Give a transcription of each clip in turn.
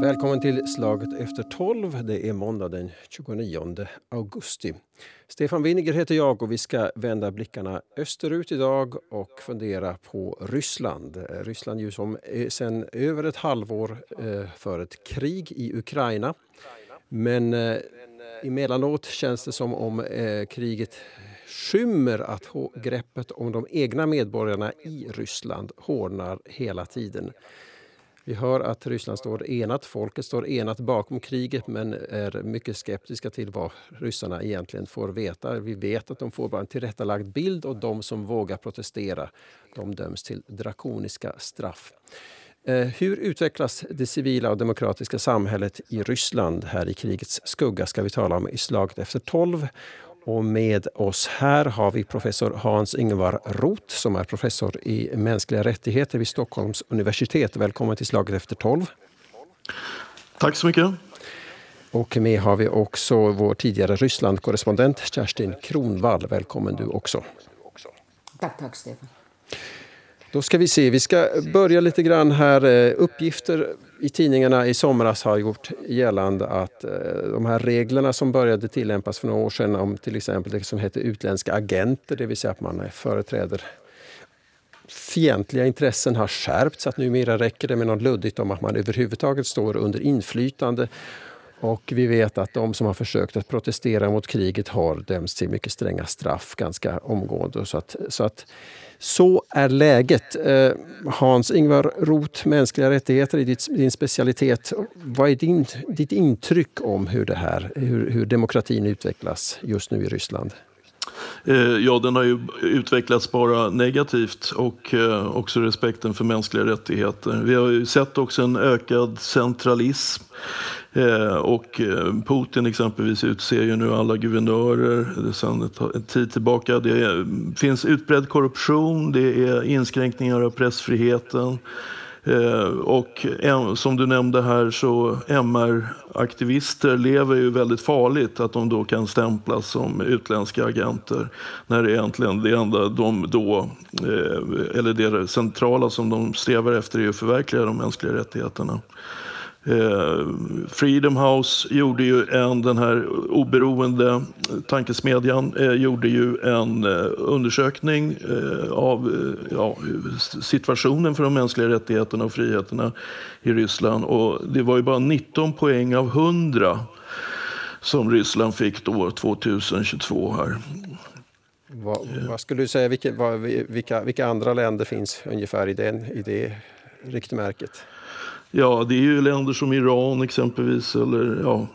Välkommen till Slaget efter tolv. Det är måndag den 29 augusti. Stefan Winiger heter jag och vi ska vända blickarna österut idag och fundera på Ryssland. Ryssland ju som sedan över ett halvår eh, för ett krig i Ukraina. Men eh, emellanåt känns det som om eh, kriget skymmer att greppet om de egna medborgarna i Ryssland hårdnar hela tiden. Vi hör att Ryssland står enat, folket står enat bakom kriget men är mycket skeptiska till vad ryssarna egentligen får veta. Vi vet att de får bara en tillrättalagd bild och de som vågar protestera de döms till drakoniska straff. Eh, hur utvecklas det civila och demokratiska samhället i Ryssland här i krigets skugga ska vi tala om i slaget efter tolv. Och med oss här har vi professor Hans-Ingvar Roth som är professor i mänskliga rättigheter vid Stockholms universitet. Välkommen till Slaget efter tolv. Tack så mycket. Och med har vi också vår tidigare Ryssland-korrespondent Kerstin Kronvall. Välkommen du också. Tack, tack Stefan. Då ska vi se, vi ska börja lite grann här. Eh, uppgifter i tidningarna i somras har gjort gällande att eh, de här reglerna som började tillämpas för några år sedan om till exempel det som heter utländska agenter, det vill säga att man företräder fientliga intressen har skärpts. Att numera räcker det med något luddigt om att man överhuvudtaget står under inflytande. Och vi vet att de som har försökt att protestera mot kriget har dömts till mycket stränga straff ganska omgående. Så att, så att så är läget. Eh, Hans-Ingvar Roth, mänskliga rättigheter är din specialitet. Vad är din, ditt intryck om hur, det här, hur, hur demokratin utvecklas just nu i Ryssland? Eh, ja, den har ju utvecklats bara negativt och eh, också respekten för mänskliga rättigheter. Vi har ju sett också en ökad centralism eh, och Putin exempelvis utser ju nu alla guvernörer sedan en tid tillbaka. Det finns utbredd korruption, det är inskränkningar av pressfriheten. Eh, och som du nämnde här så MR-aktivister lever ju väldigt farligt att de då kan stämplas som utländska agenter när det egentligen det enda de då, eh, eller det centrala som de strävar efter är att förverkliga de mänskliga rättigheterna. Eh, Freedom House gjorde ju en, den här oberoende tankesmedjan, eh, gjorde ju en eh, undersökning eh, av eh, ja, situationen för de mänskliga rättigheterna och friheterna i Ryssland. Och det var ju bara 19 poäng av 100 som Ryssland fick då 2022 här. Vad, vad skulle du säga, vilka, vad, vilka, vilka andra länder finns ungefär i, den, i det riktmärket? Ja, det är ju länder som Iran exempelvis eller ja,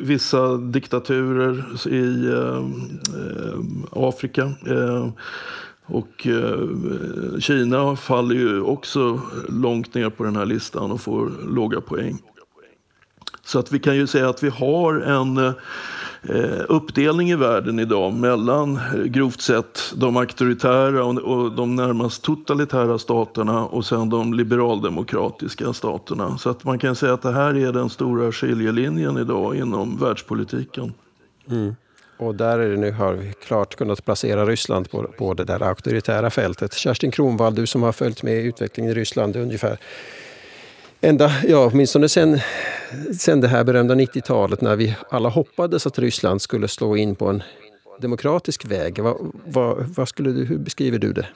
vissa diktaturer i eh, eh, Afrika. Eh, och eh, Kina faller ju också långt ner på den här listan och får låga poäng. Så att vi kan ju säga att vi har en Eh, Eh, uppdelning i världen idag mellan eh, grovt sett de auktoritära och de närmast totalitära staterna och sen de liberaldemokratiska staterna. Så att man kan säga att det här är den stora skiljelinjen idag inom världspolitiken. Mm. Och där är det nu har vi klart kunnat placera Ryssland på, på det där auktoritära fältet. Kerstin Kronvall, du som har följt med utvecklingen i Ryssland ungefär ända, ja, åtminstone sen, sen det här berömda 90-talet när vi alla hoppades att Ryssland skulle slå in på en demokratisk väg. Vad, vad, vad skulle du, hur beskriver du det?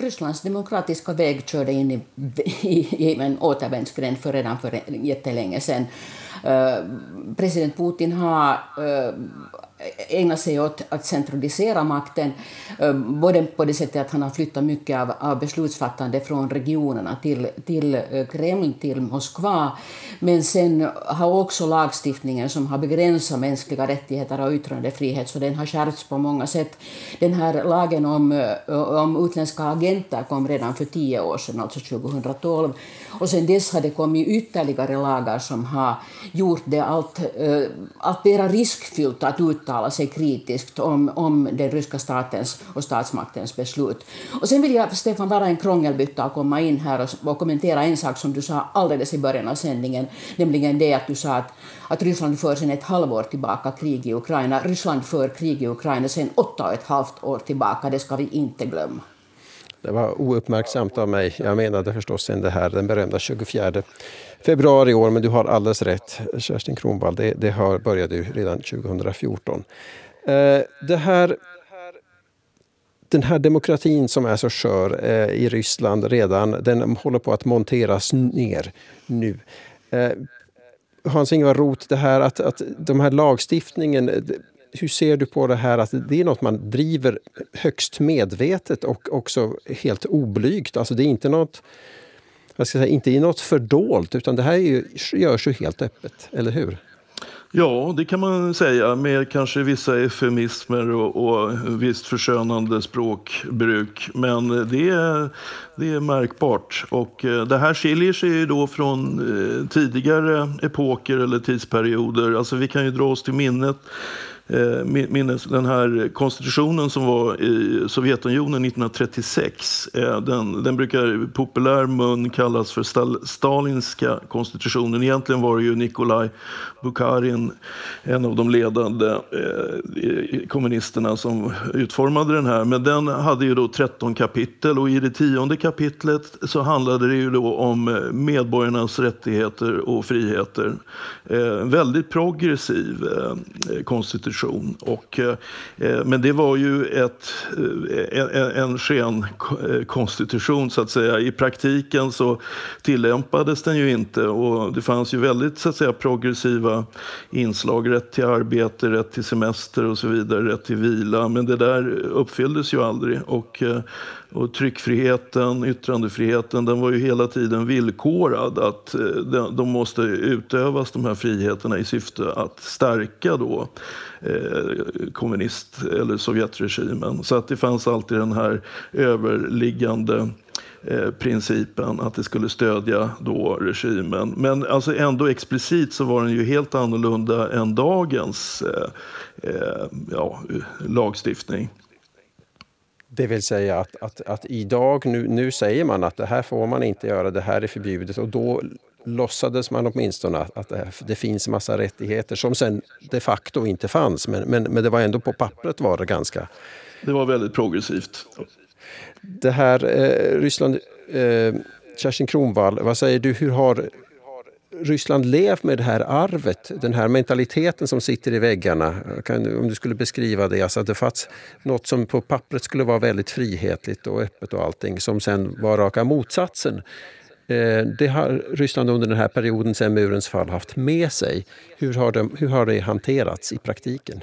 Rysslands demokratiska väg körde in i, i, i en återvändsgränd för redan för jättelänge sedan. Eh, president Putin har eh, ägnat sig åt att centralisera makten, eh, både på det sättet att han har flyttat mycket av, av beslutsfattande från regionerna till, till Kreml, till Moskva, men sen har också lagstiftningen som har begränsat mänskliga rättigheter och yttrandefrihet, så den har skärpts på många sätt. Den här lagen om, om utländska agenter kom redan för tio år sedan, alltså 2012. Och sen dess har det kommit ytterligare lagar som har gjort det allt, eh, allt mer riskfyllt att uttala sig kritiskt om, om den ryska statens och statsmaktens beslut. Och sen vill jag, Stefan, vara en krångelbytta och komma in här och, och kommentera en sak som du sa alldeles i början av sändningen, nämligen det att du sa att, att Ryssland för sedan ett halvår tillbaka krig i Ukraina. Ryssland för krig i Ukraina sedan åtta och ett halvt år tillbaka, det ska vi inte glömma. Det var ouppmärksamt av mig. Jag menade förstås sen det här, den berömda 24 februari i år, men du har alldeles rätt, Kerstin Kronwall. Det, det har, började ju redan 2014. Eh, det här, den här demokratin som är så skör eh, i Ryssland redan, den håller på att monteras ner nu. Eh, Hans-Ingvar Roth, det här att, att de här lagstiftningen, hur ser du på det här att det är något man driver högst medvetet och också helt oblygt? Alltså det är inte något, jag ska säga, inte något fördolt utan det här är ju, görs ju helt öppet, eller hur? Ja, det kan man säga med kanske vissa eufemismer och, och visst förskönande språkbruk. Men det är, det är märkbart. Och eh, det här skiljer sig ju då från eh, tidigare epoker eller tidsperioder. Alltså vi kan ju dra oss till minnet Eh, minnes den här konstitutionen som var i Sovjetunionen 1936. Eh, den, den brukar i populär mun kallas för Stalinska konstitutionen. Egentligen var det ju Nikolaj Bukharin, en av de ledande eh, kommunisterna som utformade den här. Men den hade ju då 13 kapitel och i det tionde kapitlet så handlade det ju då om eh, medborgarnas rättigheter och friheter. En väldigt progressiv konstitution position. Och, eh, eh, men det var ju ett, eh, en skenkonstitution eh, så att säga. I praktiken så tillämpades den ju inte och det fanns ju väldigt så att säga, progressiva inslag. Rätt till arbete, rätt till semester och så vidare, rätt till vila. Men det där uppfylldes ju aldrig. Och, eh, och tryckfriheten, yttrandefriheten, den var ju hela tiden villkorad. Att eh, de måste utövas, de här friheterna, i syfte att stärka då eh, kommunist eller Sovjetregimen. Så att det fanns alltid den här överliggande eh, principen att det skulle stödja då regimen. Men alltså ändå explicit så var den ju helt annorlunda än dagens eh, ja, lagstiftning. Det vill säga att, att, att idag, nu, nu säger man att det här får man inte göra, det här är förbjudet och då låtsades man åtminstone att det, det finns massa rättigheter som sen de facto inte fanns. Men, men, men det var ändå på pappret var det ganska... Det var väldigt progressivt. Det här eh, Ryssland, eh, Kerstin Kronvall, vad säger du, hur har Ryssland levt med det här arvet, den här mentaliteten som sitter i väggarna? Kan, om du skulle beskriva det, alltså att det fanns något som på pappret skulle vara väldigt frihetligt och öppet och allting som sen var raka motsatsen. Eh, det har Ryssland under den här perioden sen murens fall haft med sig. Hur har, de, hur har det hanterats i praktiken?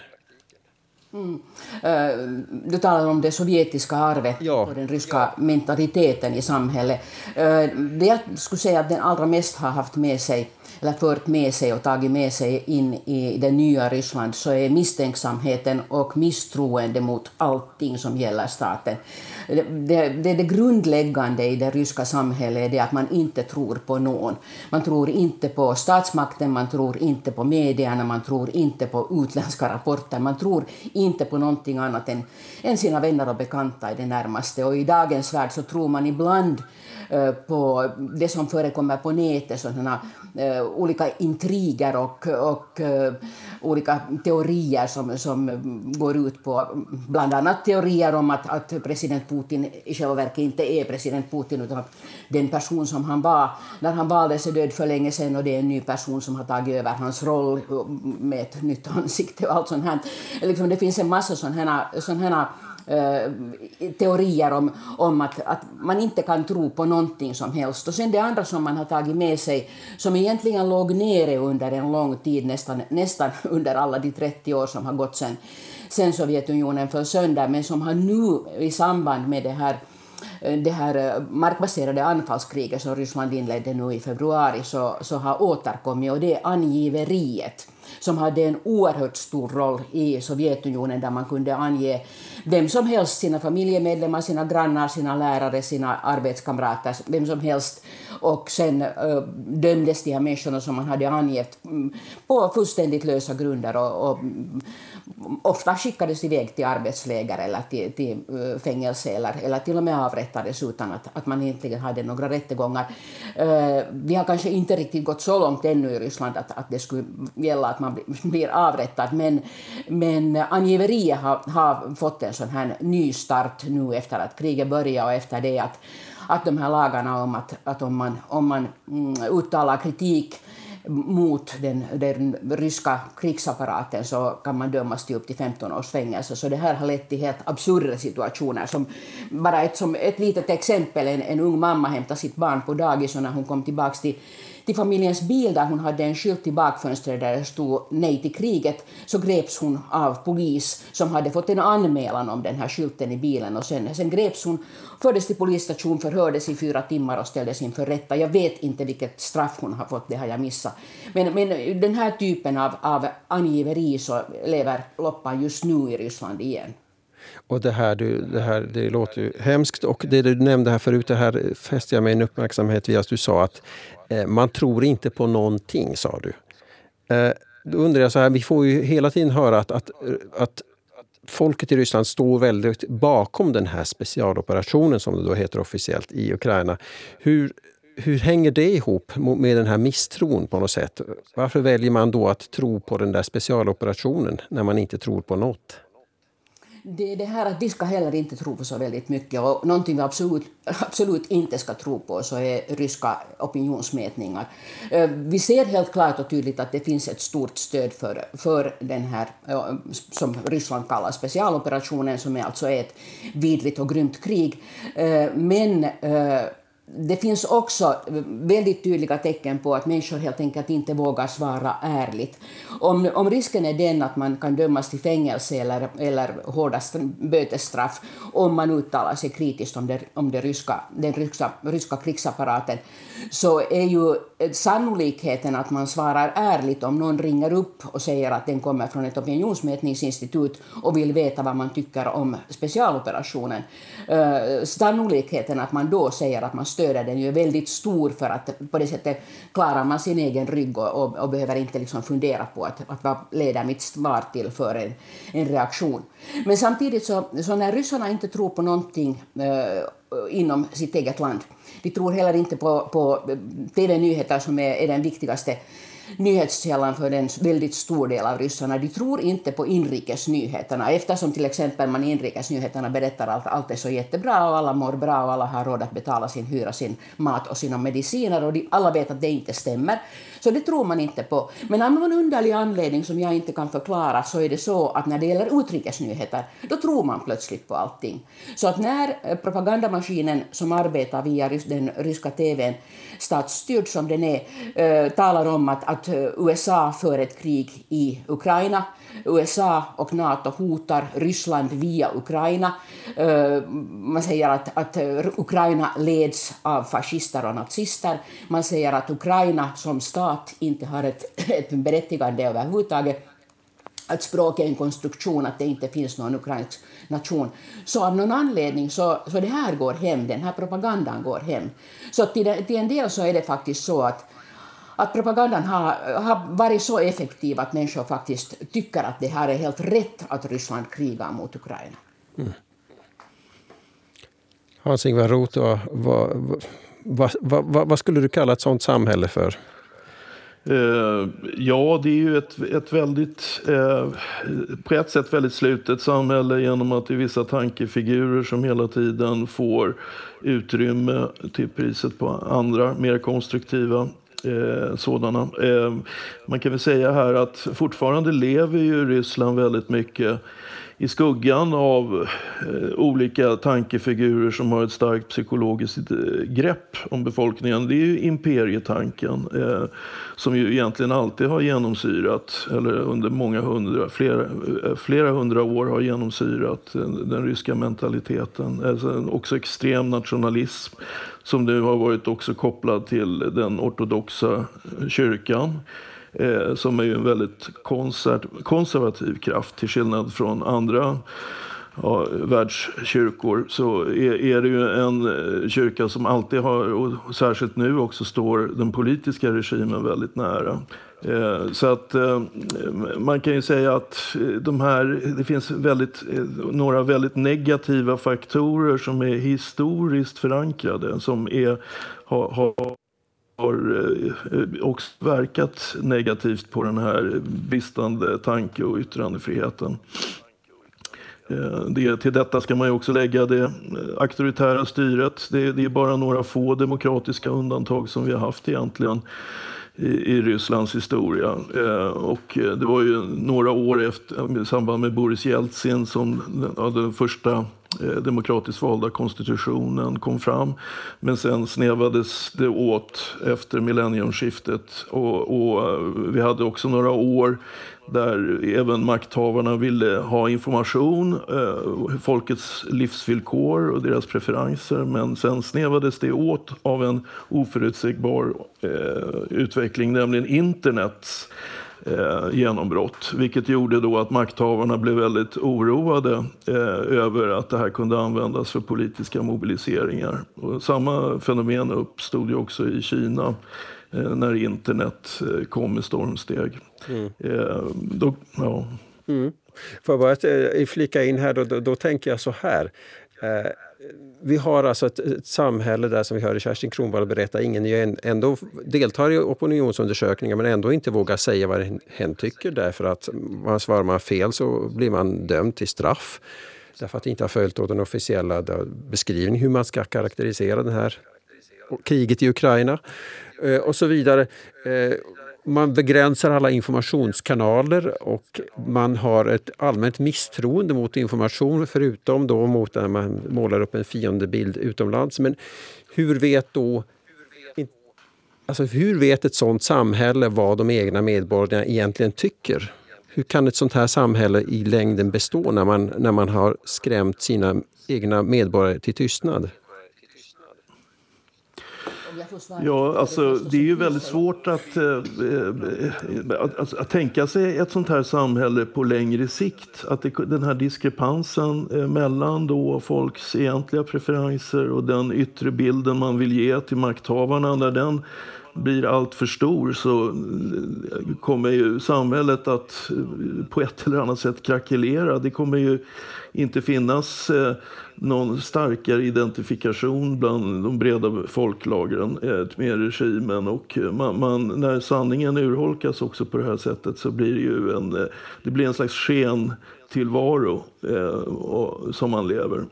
Mm. Uh, du talar om det sovjetiska arvet ja. och den ryska mentaliteten i samhället. Uh, det jag skulle säga att den allra mest har haft med sig eller fört med sig och tagit med sig in i det nya Ryssland så är misstänksamheten och misstroende mot allting som gäller staten. Det, det, det, det grundläggande i det ryska samhället är det att man inte tror på någon. Man tror inte på statsmakten, man tror inte på medierna, man tror inte på utländska rapporter, man tror inte inte på någonting annat än, än sina vänner och bekanta i det närmaste. Och i dagens värld så tror man ibland Eh, på det som förekommer på nätet, sådana eh, olika intriger och, och eh, olika teorier som, som går ut på bland annat teorier om att, att president Putin i själva verket inte är president Putin utan att den person som han var när han valdes är död för länge sedan och det är en ny person som har tagit över hans roll med ett nytt ansikte och allt sånt här. Liksom det finns en massa sådana här Eh, teorier om, om att, att man inte kan tro på någonting som helst. Och sen det andra som man har tagit med sig, som egentligen låg nere under en lång tid, nästan, nästan under alla de 30 år som har gått sen, sen Sovjetunionen föll sönder, men som har nu i samband med det här Eh, det här eh, markbaserade anfallskriget som Ryssland inledde nu i februari så, så har återkommit och det är angiveriet. som hade en oerhört stor roll i Sovjetunionen där man kunde ange vem som helst, sina familjemedlemmar, sina grannar, sina lärare, sina arbetskamrater, vem som helst. Och sen uh, dömdes de här människorna som man hade angett mm, på fullständigt lösa grunder och, och mm, ofta skickades iväg till arbetsläger eller till, till eh, fängelse eller, eller till och med avrättades utan att, att man egentligen hade några rättegångar. Eh, vi har kanske inte riktigt gått så långt ännu i Ryssland att, att det skulle gälla att man blir avrättad men, men angiveriet har, har fått en sån här ny start nu efter att kriget började och efter det att, att de här lagarna om att, att om man, om man mm, uttalar kritik mot den, den ryska krigsapparaten så kan man dömas till upp till 15 års fängelse. Så det här har lett till helt absurda situationer. Som bara ett, som ett litet exempel, en, en ung mamma hämtade sitt barn på dagis och när hon kom tillbaka till till familjens bil där hon hade en skylt i bakfönstret där det stod nej till kriget så greps hon av polis som hade fått en anmälan om den här skylten i bilen och sen, sen greps hon, fördes till polisstation, förhördes i fyra timmar och ställdes inför rätta. Jag vet inte vilket straff hon har fått, det har jag missat. Men, men den här typen av, av angiveri så lever loppan just nu i Ryssland igen. Och det här, det här det låter ju hemskt. Och det du nämnde här förut, det här fäste jag mig en uppmärksamhet vid att du sa att eh, man tror inte på någonting, sa du. Eh, då undrar jag så här, vi får ju hela tiden höra att, att, att folket i Ryssland står väldigt bakom den här specialoperationen som det då heter officiellt i Ukraina. Hur, hur hänger det ihop med den här misstron på något sätt? Varför väljer man då att tro på den där specialoperationen när man inte tror på något? Det är det här att vi ska heller inte tro på så väldigt mycket och någonting vi absolut, absolut inte ska tro på så är ryska opinionsmätningar. Eh, vi ser helt klart och tydligt att det finns ett stort stöd för, för den här, som Ryssland kallar specialoperationen, som är alltså ett vidrigt och grymt krig. Eh, men eh, det finns också väldigt tydliga tecken på att människor helt enkelt inte vågar svara ärligt. Om, om risken är den att man kan dömas till fängelse eller, eller hårda bötesstraff om man uttalar sig kritiskt om, det, om det ryska, den ryska, ryska krigsapparaten, så är ju sannolikheten att man svarar ärligt om någon ringer upp och säger att den kommer från ett opinionsmätningsinstitut och vill veta vad man tycker om specialoperationen. Eh, sannolikheten att man då säger att man stöder den är väldigt stor för att på det sättet klarar man sin egen rygg och, och, och behöver inte liksom fundera på att, att vad leder mitt svar till för en, en reaktion. Men samtidigt så, så när ryssarna inte tror på någonting eh, inom sitt eget land, de tror heller inte på, på eh, TV-nyheter som är, är den viktigaste nyhetskällan för en väldigt stor del av ryssarna. De tror inte på inrikesnyheterna eftersom till exempel man i inrikesnyheterna berättar att allt är så jättebra och alla mår bra och alla har råd att betala sin hyra, sin mat och sina mediciner och de, alla vet att det inte stämmer. Så det tror man inte på. Men av någon underlig anledning som jag inte kan förklara så är det så att när det gäller utrikesnyheter då tror man plötsligt på allting. Så att när eh, propagandamaskinen som arbetar via den ryska TVn, statsstyrd som den är, eh, talar om att, att eh, USA för ett krig i Ukraina USA och Nato hotar Ryssland via Ukraina. Man säger att, att Ukraina leds av fascister och nazister. Man säger att Ukraina som stat inte har ett, ett berättigande överhuvudtaget att språk är en konstruktion, att det inte finns någon ukrainsk nation. Så av någon anledning så, så det här går hem, den här propagandan går hem. Så till, till en del så är det faktiskt så att att propagandan har, har varit så effektiv att människor faktiskt tycker att det här är helt rätt att Ryssland krigar mot Ukraina. Mm. Hans-Ingvar Roth, vad, vad, vad, vad, skulle du kalla ett sådant samhälle för? Eh, ja, det är ju ett, ett väldigt, eh, på ett sätt väldigt slutet samhälle genom att det är vissa tankefigurer som hela tiden får utrymme till priset på andra mer konstruktiva eh, sådana. Eh, man kan väl säga här att fortfarande lever ju Ryssland väldigt mycket i skuggan av eh, olika tankefigurer som har ett starkt psykologiskt eh, grepp om befolkningen. Det är ju imperietanken eh, som ju egentligen alltid har genomsyrat, eller under många hundra, flera, flera hundra år har genomsyrat den, den ryska mentaliteten. Alltså också extrem nationalism som nu har varit också kopplad till den ortodoxa kyrkan eh, som är ju en väldigt konservativ kraft till skillnad från andra ja, världskyrkor så är, är, det ju en eh, kyrka som alltid har, och särskilt nu också, står den politiska regimen väldigt nära. Eh, så att eh, man kan ju säga att eh, de här, det finns väldigt, eh, några väldigt negativa faktorer som är historiskt förankrade, som är, har, har har eh, också verkat negativt på den här bristande tanke och yttrandefriheten. Eh, det, till detta ska man ju också lägga det eh, auktoritära styret. Det, det, är bara några få demokratiska undantag som vi har haft egentligen i, i Rysslands historia. Och det var ju några år efter, i samband med Boris Jeltsin som ja, den första Eh, demokratiskt valda konstitutionen kom fram. Men sen snävades det åt efter millenniumskiftet och, och eh, vi hade också några år där även makthavarna ville ha information, eh, folkets livsvillkor och deras preferenser. Men sen snävades det åt av en oförutsägbar eh, utveckling, nämligen internets eh, genombrott. Vilket gjorde då att makthavarna blev väldigt oroade eh, över att det här kunde användas för politiska mobiliseringar. Och samma fenomen uppstod ju också i Kina eh, när internet eh, kom med stormsteg. Mm. Eh, då, ja. Mm. Får jag bara eh, flika in här, då, då, då tänker jag så här vi har alltså ett, ett, samhälle där, som vi hörde Kerstin Kronwall berätta, ingen ändå deltar i opinionsundersökningar men ändå inte vågar säga vad hen tycker därför att man svarar man fel så blir man dömd till straff. Därför att det inte har följt den officiella beskrivningen hur man ska karaktärisera det här kriget i Ukraina eh, och så vidare. Eh, man begränsar alla informationskanaler och man har ett allmänt misstroende mot information förutom då mot när man målar upp en fiendebild utomlands. Men hur vet då Alltså hur vet ett sådant samhälle vad de egna medborgarna egentligen tycker? Hur kan ett sånt här samhälle i längden bestå när man, när man har skrämt sina egna medborgare till tystnad? Ja, alltså det är ju väldigt svårt att, äh, att, att, att, tänka sig ett sånt här samhälle på längre sikt. Att det, den här diskrepansen äh, mellan då folks egentliga preferenser och den yttre bilden man vill ge till makthavarna, när den blir allt för stor så kommer ju samhället att eh, på ett eller annat sätt krackelera. Det kommer ju inte finnas eh, någon starkare identifikation bland de breda folklagren eh, med regimen. Och man, man, när sanningen urholkas också på det här sättet så blir det ju en, det blir en slags sken tillvaro eh, och, som man lever.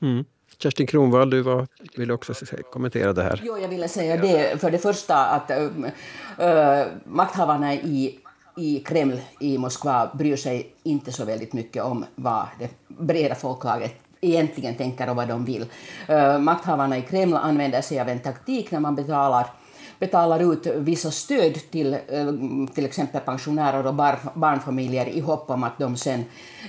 Mm. Kerstin Kronvall, du var, vill också kommentera det här. Jo, jag ville säga det. För det första att äh, makthavarna i i Kreml i Moskva bryr sig inte så väldigt mycket om vad det breda folklaget egentligen tänker och vad de vill. Uh, makthavarna i Kreml använder sig av en taktik när man betalar betalar ut vissa stöd till eh, till exempel pensionärer och barnfamiljer i hopp om att de sen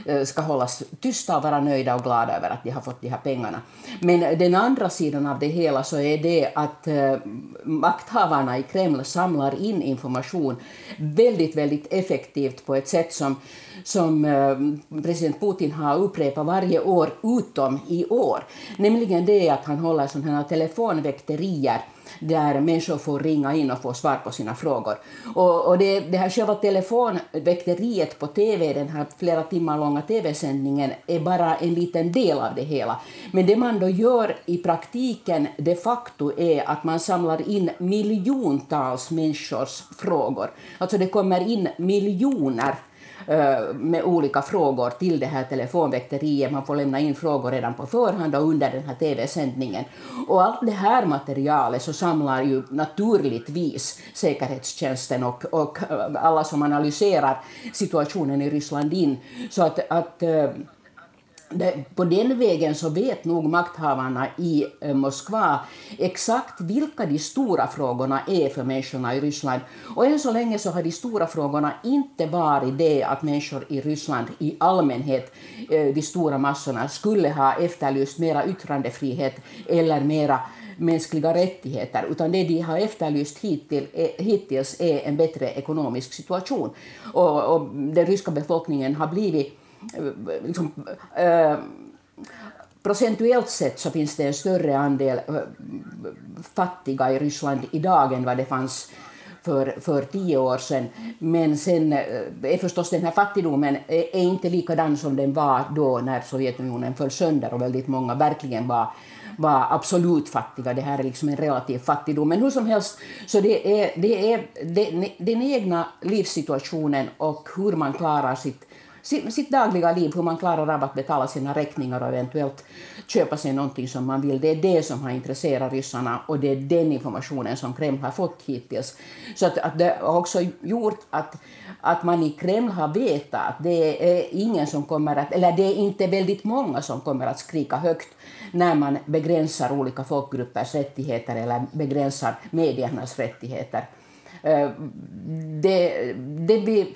eh, ska hållas tysta och vara nöjda och glada över att de har fått de här pengarna. Men den andra sidan av det hela så är det att eh, makthavarna i Kreml samlar in information väldigt, väldigt effektivt på ett sätt som, som president Putin har upprepat varje år utom i år. Nämligen det att han håller sådana här telefonväkterier där människor får ringa in och få svar på sina frågor. Och, och det, det här själva telefonväkteriet på TV, den här flera timmar långa TV-sändningen, är bara en liten del av det hela. Men det man då gör i praktiken de facto är att man samlar in miljontals människors frågor. Alltså det kommer in miljoner Eh, med olika frågor till det här telefonväkteriet. Man får lämna in frågor redan på förhand och under den här TV-sändningen. Och allt det här materialet så samlar ju naturligtvis säkerhetstjänsten och, och eh, alla som analyserar situationen i Ryssland in. Så att, att eh, på den vägen så vet nog makthavarna i eh, Moskva exakt vilka de stora frågorna är för människorna i Ryssland. Och än så länge så har de stora frågorna inte varit det att människor i Ryssland i allmänhet, eh, de stora massorna, skulle ha efterlyst mera yttrandefrihet eller mera mänskliga rättigheter, utan det de har efterlyst hittills är, eh, hittills är en bättre ekonomisk situation. Och, och den ryska befolkningen har blivit liksom, eh, procentuellt sett så finns det en större andel eh, fattiga i Ryssland idag än vad det fanns för, för tio år sedan. Men sen eh, är förstås den här fattigdomen eh, är inte likadan som den var då när Sovjetunionen föll sönder och väldigt många verkligen var var absolut fattiga. Det här är liksom en relativ fattigdom. Men hur som helst, så det är, det är det, den egna livssituationen och hur man klarar sitt sitt dagliga liv, hur man klarar av att betala sina räkningar och eventuellt köpa sig någonting som man vill. Det är det som har intresserat ryssarna och det är den informationen som Kreml har fått hittills. Så att, att det har också gjort att, att man i Kreml har vetat att det är ingen som kommer att, eller det är inte väldigt många som kommer att skrika högt när man begränsar olika folkgruppers rättigheter eller begränsar mediernas rättigheter. Eh, det, det blir,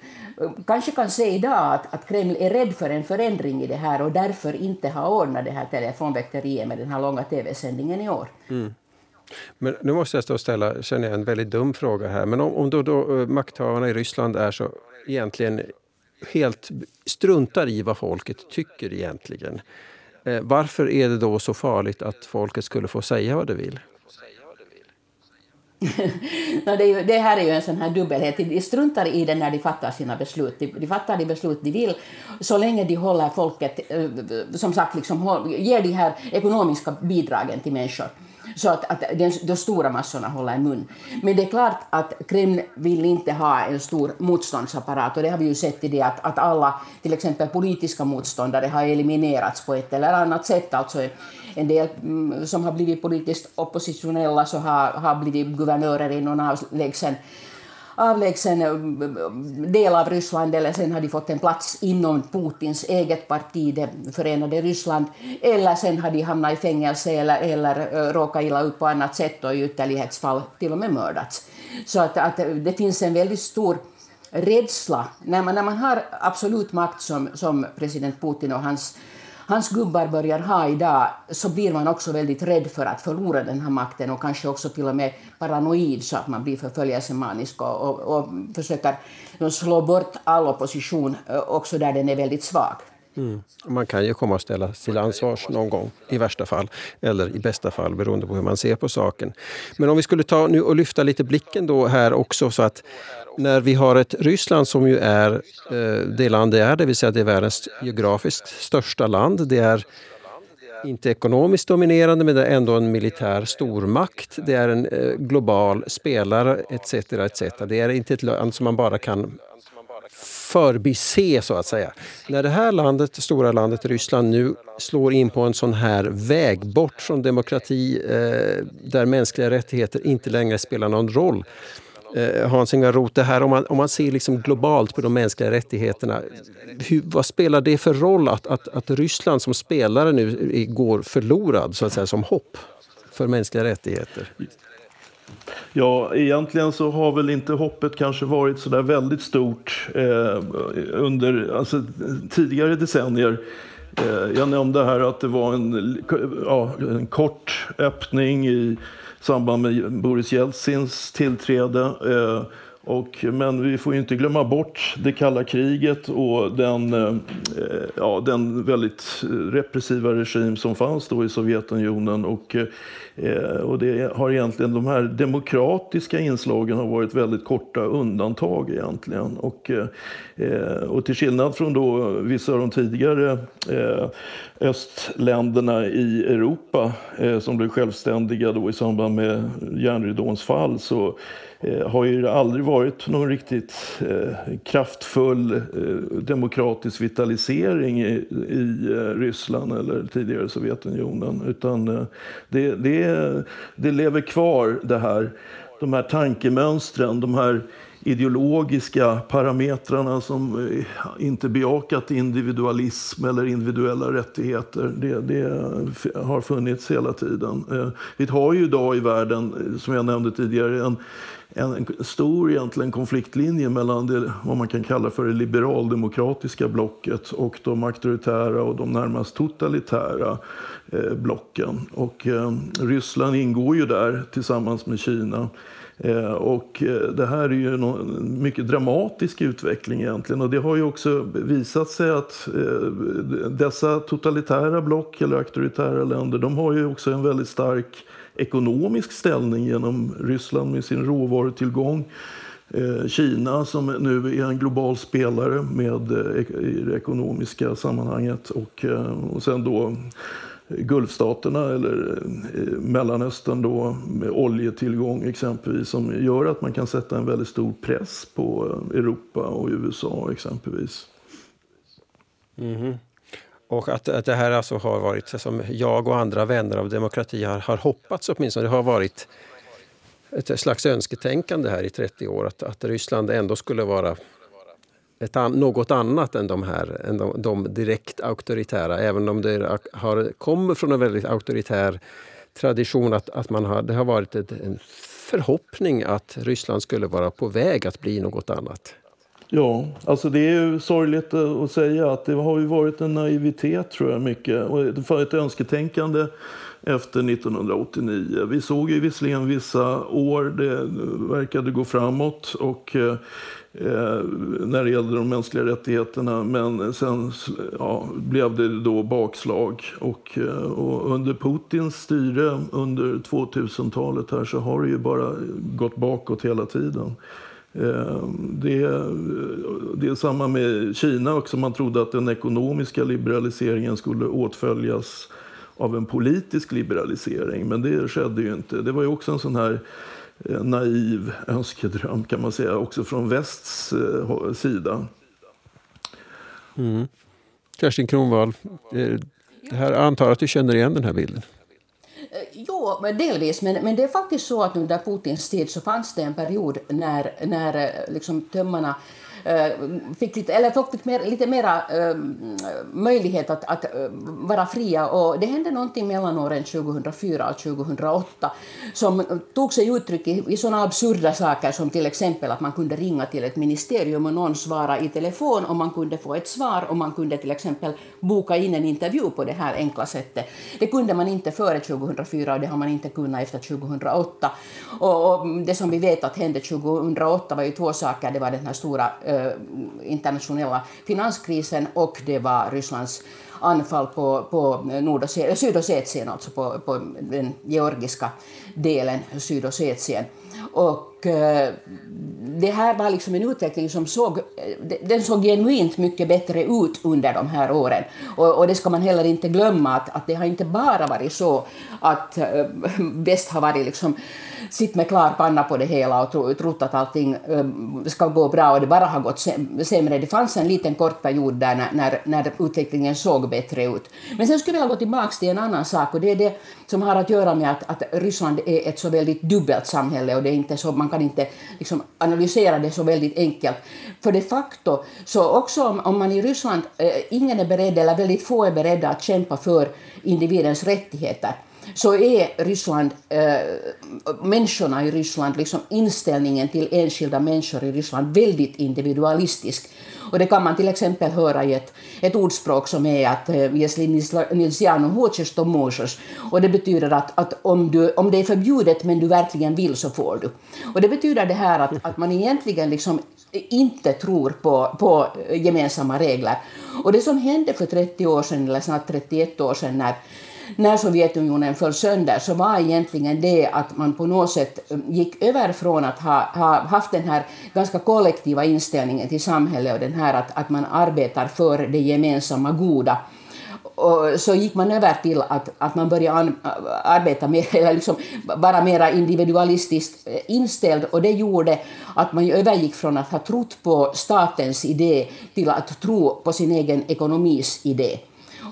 kanske kan se idag att, att Kreml är rädd för en förändring i det här och därför inte har ordnat det här telefonväkteriet med den här långa tv-sändningen i år. Mm. Men nu måste jag stå och ställa känner jag, en väldigt dum fråga här. Men om, om då, då eh, makthavarna i Ryssland är så egentligen helt struntar i vad folket tycker egentligen. Eh, varför är det då så farligt att folket skulle få säga vad det vill? no, det, ju, det, här är ju en sån här dubbelhet. De struntar i det när de fattar sina beslut. De, de fattar de beslut de vill så länge de håller folket, eh, som sagt, liksom, ger de här ekonomiska bidragen till människor så att, att den, de stora massorna håller mun. Men det är klart att Kreml vill inte ha en stor motståndsapparat och det har vi ju sett i det att, att alla till exempel politiska motståndare har eliminerats på ett eller annat sätt. Alltså en del mm, som har blivit politiskt oppositionella så har, har blivit guvernörer i någon avlägsen avlägsen eh, del av Ryssland eller sen har de fått en plats inom Putins eget parti, det förenade Ryssland, eller sen har de hamnat i fängelse eller, eller eh, råkat illa ut på annat sätt och i ytterlighetsfall till och med mördats. Så att, att eh, det finns en väldigt stor rädsla när man, när man har absolut makt som, som president Putin och hans hans gubbar börjar ha idag så blir man också väldigt rädd för att förlora den här makten och kanske också till och med paranoid så att man blir förföljelsemanisk och, och, och försöker slå bort all opposition eh, också där den är väldigt svag. Mm. Man kan ju komma att ställas till ansvars någon gång i värsta fall, eller i bästa fall beroende på hur man ser på saken. Men om vi skulle ta nu och lyfta lite blicken då här också så att när vi har ett Ryssland som ju är eh, det land det är, det vill säga det är världens geografiskt största land. Det är inte ekonomiskt dominerande men det är ändå en militär stormakt. Det är en eh, global spelare etc. etc. Det är inte ett land som man bara kan förbise så att säga. När det här landet, det stora landet Ryssland nu slår in på en sån här väg bort från demokrati eh, där mänskliga rättigheter inte längre spelar någon roll eh, Hans-Ingvar Roth, det här om man, om man ser liksom globalt på de mänskliga rättigheterna. Hur, vad spelar det för roll att, att, att Ryssland som spelare nu går förlorad så att säga som hopp för mänskliga rättigheter? Ja, egentligen så har väl inte hoppet kanske varit så där väldigt stort eh, under alltså, tidigare decennier. Eh, jag nämnde här att det var en, ja, en kort öppning i samband med Boris Jeltsins tillträde. Eh, och, men vi får inte glömma bort det kalla kriget och den, eh, ja, den väldigt repressiva regim som fanns då i Sovjetunionen. Och, eh, och det har egentligen, de här demokratiska inslagen har varit väldigt korta undantag egentligen. Och, eh, och till skillnad från då vissa av de tidigare eh, östländerna i Europa eh, som blev självständiga då i samband med järnridåns fall så Eh, har ju aldrig varit någon riktigt eh, kraftfull eh, demokratisk vitalisering i, i eh, Ryssland eller tidigare Sovjetunionen. Utan eh, det, det, det lever kvar det här, de här tankemönstren, de här ideologiska parametrarna som inte bejakat individualism eller individuella rättigheter. Det, det har funnits hela tiden. Vi har ju idag i världen, som jag nämnde tidigare, en en, stor egentligen konfliktlinje mellan det, vad man kan kalla för det liberaldemokratiska blocket och de auktoritära och de närmast totalitära eh, blocken. Och, eh, Ryssland ingår ju där tillsammans med Kina. Eh, och eh, det här är ju en mycket dramatisk utveckling egentligen och det har ju också visat sig att eh, dessa totalitära block eller auktoritära länder de har ju också en väldigt stark ekonomisk ställning genom Ryssland med sin råvarutillgång. Eh, Kina som nu är en global spelare med, eh, i det ekonomiska sammanhanget och, eh, och sen då Gulfstaterna eller Mellanöstern då med oljetillgång exempelvis som gör att man kan sätta en väldigt stor press på Europa och USA exempelvis. Mm. Och att, att det här alltså har varit, som jag och andra vänner av demokrati har, har hoppats åtminstone, det har varit ett slags önsketänkande här i 30 år att, att Ryssland ändå skulle vara ett an, något annat än de här, än de, de direkt auktoritära. Även om det har, kommer från en väldigt auktoritär tradition att, att man har, det har varit ett, en förhoppning att Ryssland skulle vara på väg att bli något annat. Ja, alltså det är ju sorgligt att säga att det har ju varit en naivitet tror jag mycket och ett önsketänkande efter 1989. Vi såg ju visserligen vissa år det verkade gå framåt och eh, när det gällde de mänskliga rättigheterna. Men sen ja, blev det då bakslag. Och, eh, och, under Putins styre under 2000-talet här så har det ju bara gått bakåt hela tiden. Ehm, det, det är samma med Kina också. Man trodde att den ekonomiska liberaliseringen skulle åtföljas av en politisk liberalisering. Men det skedde ju inte. Det var ju också en sån här eh, naiv önskedröm kan man säga, också från västs eh, sida. Mm. Kerstin Kronvall, eh, det här, jag antar att du känner igen den här bilden? Eh, jo, delvis. Men, men det är faktiskt så att under Putins tid så fanns det en period när, när eh, liksom tömmarna Eh, fick lite, eller fick mer, lite mera äh, möjlighet att, att äh, vara fria. Och det hände någonting mellan åren 2004 och 2008 som tog sig uttryck i, i sådana absurda saker som till exempel att man kunde ringa till ett ministerium och någon svara i telefon och man kunde få ett svar och man kunde till exempel boka in en intervju på det här enkla sättet. Det kunde man inte före 2004 och det har man inte kunnat efter 2008. Och, och det som vi vet att hände 2008 var ju två saker. Det var den här stora Eh, internationella finanskrisen och det var Rysslands anfall på, på eh, Sydossetien, alltså på, på den georgiska delen Sydossetien. Och eh, det här var liksom en utveckling som såg, eh, den såg genuint mycket bättre ut under de här åren. Och, och det ska man heller inte glömma, att, att det har inte bara varit så att eh, väst har varit liksom sitt med klar panna på det hela och tro, trott att allting eh, ska gå bra och det bara har gått sämre. Det fanns en liten kort period där när, när, när utvecklingen såg bättre ut. Men sen skulle jag vilja gå tillbaka till en annan sak och det är det som har att göra med att, att Ryssland är ett så väldigt dubbelt samhälle och det är inte så, man kan inte liksom analysera det så väldigt enkelt. För de facto, så också om, om man i Ryssland, eh, ingen är beredd eller väldigt få är beredda att kämpa för individens rättigheter så är Ryssland, äh, människorna i Ryssland, liksom inställningen till enskilda människor i Ryssland väldigt individualistisk. Och det kan man till exempel höra i ett, ett ordspråk som är att Jesli nilsiano хочешь, то можешь. Och det betyder att, att om, du, om det är förbjudet men du verkligen vill så får du. Och det betyder det här att, att man egentligen liksom inte tror på, på gemensamma regler. Och det som hände för 30 år sedan, eller snart 31 år sedan, när när Sovjetunionen föll sönder så var egentligen det att man på något sätt um, gick över från att ha, ha haft den här ganska kollektiva inställningen till samhället och den här att, att man arbetar för det gemensamma goda och så gick man över till att, att man började an, äh, arbeta mer, eller liksom vara mer individualistiskt äh, inställd och det gjorde att man övergick från att ha trott på statens idé till att tro på sin egen ekonomis idé.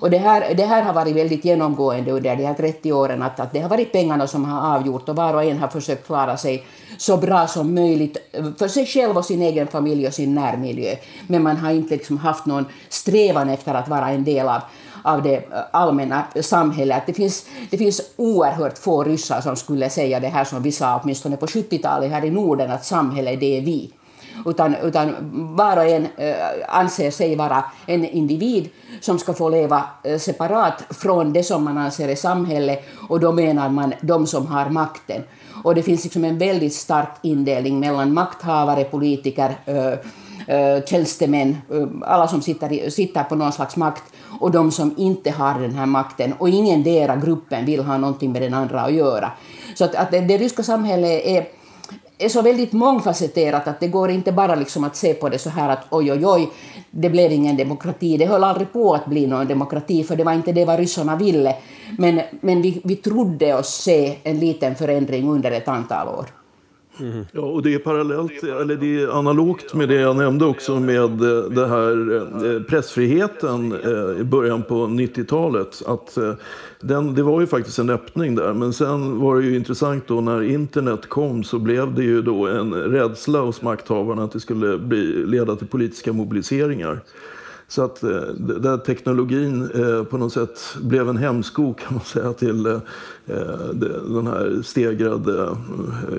Och det här, det här har varit väldigt genomgående under de här 30 åren, att, att det har varit pengarna som har avgjort och var och en har försökt klara sig så bra som möjligt eh, för sig själv och sin egen familj och sin närmiljö. Men man har inte liksom haft någon strävan efter att vara en del av av det eh, allmänna samhället. Det finns, det finns oerhört få ryssar som skulle säga det här som vi sa åtminstone på 70-talet här i Norden, att samhället det är vi. Utan, utan var och en eh, anser sig vara en individ som ska få leva eh, separat från det som man anser är samhälle och då menar man de som har makten. Och det finns liksom en väldigt stark indelning mellan makthavare, politiker, eh, tjänstemän, alla som sitter, sitter på någon slags makt och de som inte har den här makten och ingen dera gruppen vill ha någonting med den andra att göra. Så att, att det, det ryska samhället är är så väldigt mångfacetterat att det går inte bara liksom att se på det så här att oj, oj, oj, det blev ingen demokrati. Det höll aldrig på att bli någon demokrati, för det var inte det vad ryssarna ville. Men, men vi, vi trodde oss se en liten förändring under ett antal år. Mm. Ja, och det är parallellt, eller det är analogt med det jag nämnde också med eh, det här eh, eh, pressfriheten i början på 90-talet. Att den, det var ju faktiskt en öppning där, men sen var det ju intressant då när internet kom så blev det ju då en rädsla hos makthavarna att det skulle bli, leda till politiska mobiliseringar. Så att eh, där teknologin eh, på något sätt blev en hämsko kan man säga till eh, den här stegrade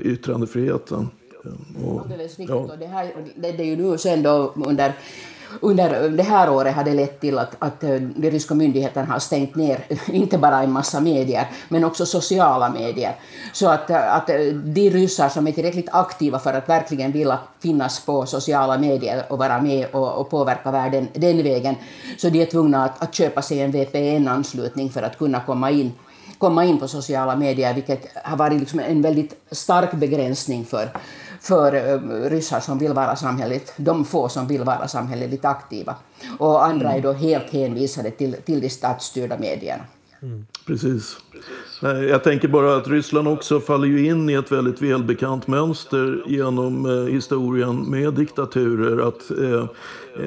yttrandefriheten. Och, ja. det, här, det, är ju nu sen då under under det här året har det lett till att, att eh, de ryska myndigheterna har stängt ner inte bara en massa medier, men också sociala medier. Så att, eh, att eh, de ryssar som är tillräckligt aktiva för att verkligen vilja finnas på sociala medier och vara med och, och påverka världen den vägen, så de är tvungna att, att köpa sig en VPN-anslutning för att kunna komma in komma in på sociala medier, vilket har varit liksom en väldigt stark begränsning för, för eh, ryssar som vill vara samhälleligt, de få som vill vara samhälleligt aktiva. Och andra är då helt hänvisade till, till de statsstyrda medierna. Mm. Precis. Jag tänker bara att Ryssland också faller ju in i ett väldigt välbekant mönster genom eh, historien med diktaturer. Att eh,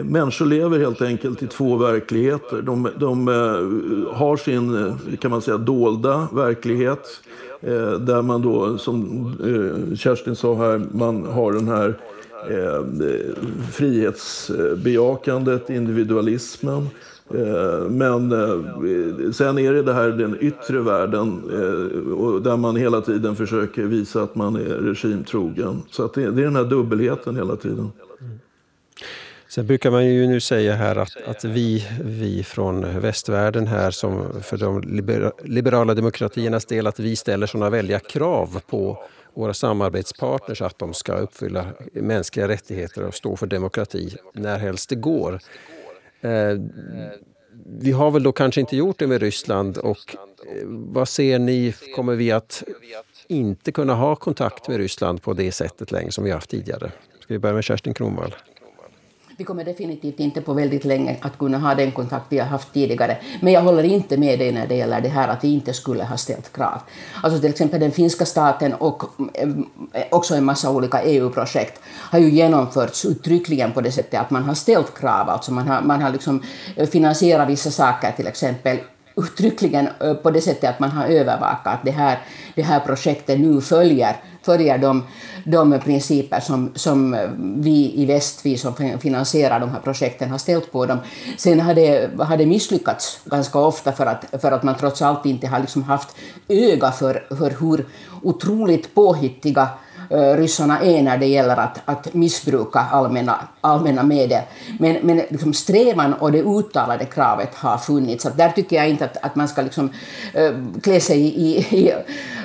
människor lever helt enkelt i två verkligheter. De, de eh, har sin, eh, kan man säga, dolda verklighet Eh, Eh, där man då, som eh, Kerstin sa här, man har den här eh, frihetsbejakandet, individualismen. Eh, men eh, sen är det det här den yttre världen där man hela tiden försöker visa att man är regimtrogen. Så att det är den här dubbelheten hela tiden. Sen brukar man ju nu säga här att, att vi, vi från västvärlden här, som för de liberala demokratiernas del, att vi ställer sådana välja krav på våra samarbetspartners att de ska uppfylla mänskliga rättigheter och stå för demokrati när helst det går. Eh, vi har väl då kanske inte gjort det med Ryssland och eh, vad ser ni, kommer vi att inte kunna ha kontakt med Ryssland på det sättet längre som vi haft tidigare? Ska vi börja med Kerstin Kronvall? Vi kommer definitivt inte på väldigt länge att kunna ha den kontakt vi har haft tidigare. Men jag håller inte med dig när det gäller det här att vi inte skulle ha ställt krav. Alltså till exempel den finska staten och eh, också en massa olika EU-projekt har ju genomförts uttryckligen på det sättet att man har ställt krav. Alltså man har, man har liksom finansierat vissa saker till exempel uttryckligen eh, på det sättet att man har övervakat att det här, det här projektet nu följer, följer de, de principer som, som eh, vi i väst, vi som finansierar de här projekten, har ställt på dem. Sen har det, har det misslyckats ganska ofta för att, för att man trots allt inte har liksom haft öga för, för hur otroligt påhittiga Eh, ryssarna är när det gäller att, att missbruka allmänna, allmänna medel. Men, men liksom strävan och det uttalade kravet har funnits. Så där tycker jag inte att, att man ska liksom, äh, klä sig i, i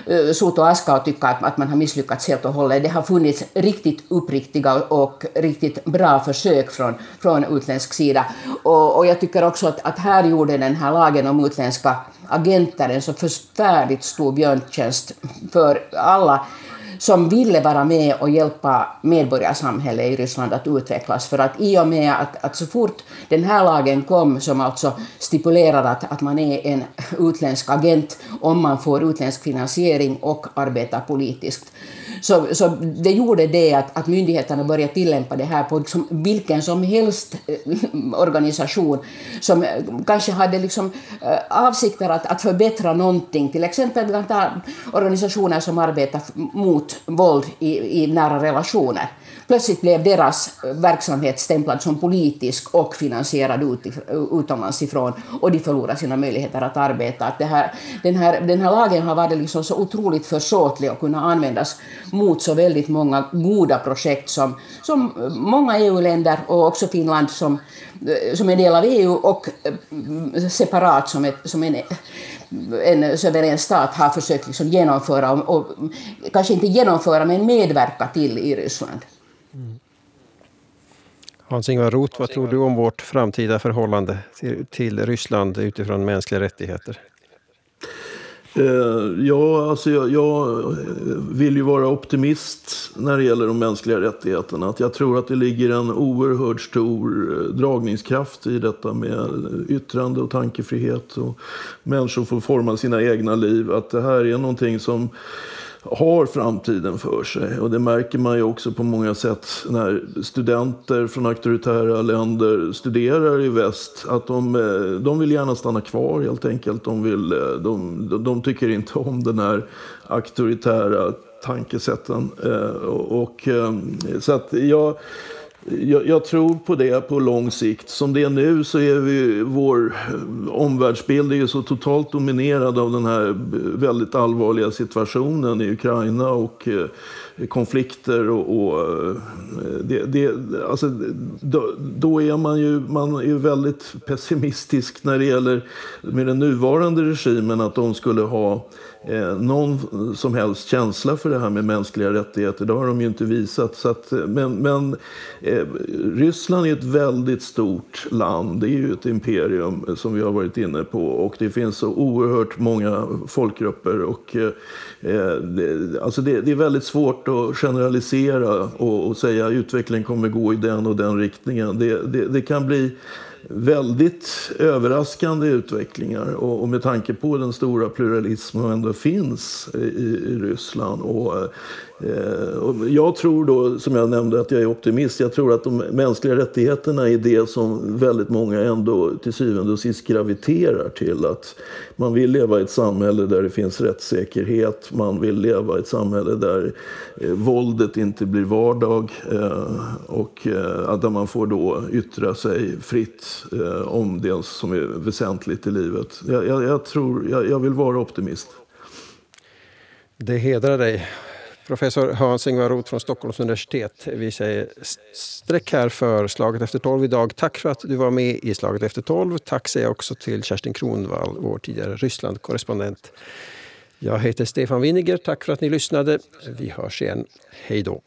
i eh, sot och aska och tycka att, att man har misslyckats helt och hållet. Det har funnits riktigt uppriktiga och riktigt bra försök från, från utländsk sida. Och, och jag tycker också att, att här gjorde den här lagen om utländska agenter en så förfärligt stor björntjänst för alla som ville vara med och hjälpa medborgarsamhället i Ryssland att utvecklas. För att i och med att, att så fort den här lagen kom, som alltså stipulerar att, att man är en utländsk agent om man får utländsk finansiering och arbetar politiskt, så, så det gjorde det att, att myndigheterna började tillämpa det här på liksom vilken som helst eh, organisation som eh, kanske hade liksom eh, avsikter att, att förbättra någonting. Till exempel organisationer som arbetar mot våld i, i nära relationer plötsligt blev deras verksamhet stämplad som politisk och finansierad ut, utomlands ifrån och de förlorade sina möjligheter att arbeta. Att det här, den, här, den här lagen har varit liksom så otroligt försåtlig och kunnat användas mot så väldigt många goda projekt som, som många EU-länder och också Finland som, som en del av EU och eh, separat som, ett, som en en suverän stat har försökt liksom genomföra, och, och, kanske inte genomföra, men medverka till i Ryssland. Hans-Ingvar Roth, vad tror du om vårt framtida förhållande till, till Ryssland utifrån mänskliga rättigheter? Eh, ja, alltså jag, jag, vill ju vara optimist när det gäller de mänskliga rättigheterna. Att jag tror att det ligger en oerhört stor eh, dragningskraft i detta med yttrande och tankefrihet. Och människor får forma sina egna liv. Att det här är någonting som har framtiden för sig. Och det märker man ju också på många sätt när studenter från auktoritära länder studerar i väst. Att de, eh, de vill gärna stanna kvar helt enkelt. De, vill, eh, de, de tycker inte om den här auktoritära tankesätten. Eh, och, och, så att jag jag, jag, tror på det på lång sikt. Som det är nu så är vi, vår eh, omvärldsbild är ju så totalt dominerad av den här eh, väldigt allvarliga situationen i Ukraina och eh, konflikter och, och eh, det, det, alltså, då, då, är man ju man är väldigt pessimistisk när det gäller med den nuvarande regimen att de skulle ha eh, någon som helst känsla för det här med mänskliga rättigheter. Det har de ju inte visat. Så att, eh, men men eh, Ryssland är ett väldigt stort land. Det är ju ett imperium eh, som vi har varit inne på. Och det finns så oerhört många folkgrupper. Och, eh, eh, det, alltså det, det, är väldigt svårt att generalisera och, och säga att utvecklingen kommer gå i den och den riktningen. Det, det kan bli väldigt överraskande utvecklingar och, och, med tanke på den stora pluralism som ändå finns i, i Ryssland. Och, eh, Eh, jag tror då, som jag nämnde, att jag är optimist. Jag tror att de mänskliga rättigheterna är det som väldigt många ändå till syvende och sist graviterar till. Att man vill leva i ett samhälle där det finns rättssäkerhet. Man vill leva i ett samhälle där eh, våldet inte blir vardag. Eh, och eh, där man får då yttra sig fritt eh, om det som är väsentligt i livet. Jag, jag, jag tror, jag, jag, vill vara optimist. Det hedrar dig. Professor Hans-Ingvar Roth från Stockholms universitet. Vi säger streck här för Slaget efter tolv idag. Tack för att du var med i Slaget efter tolv. Tack säger jag också till Kerstin Kronvall, vår tidigare Ryssland-korrespondent. Jag heter Stefan Winiger. Tack för att ni lyssnade. Vi hörs igen. Hej då.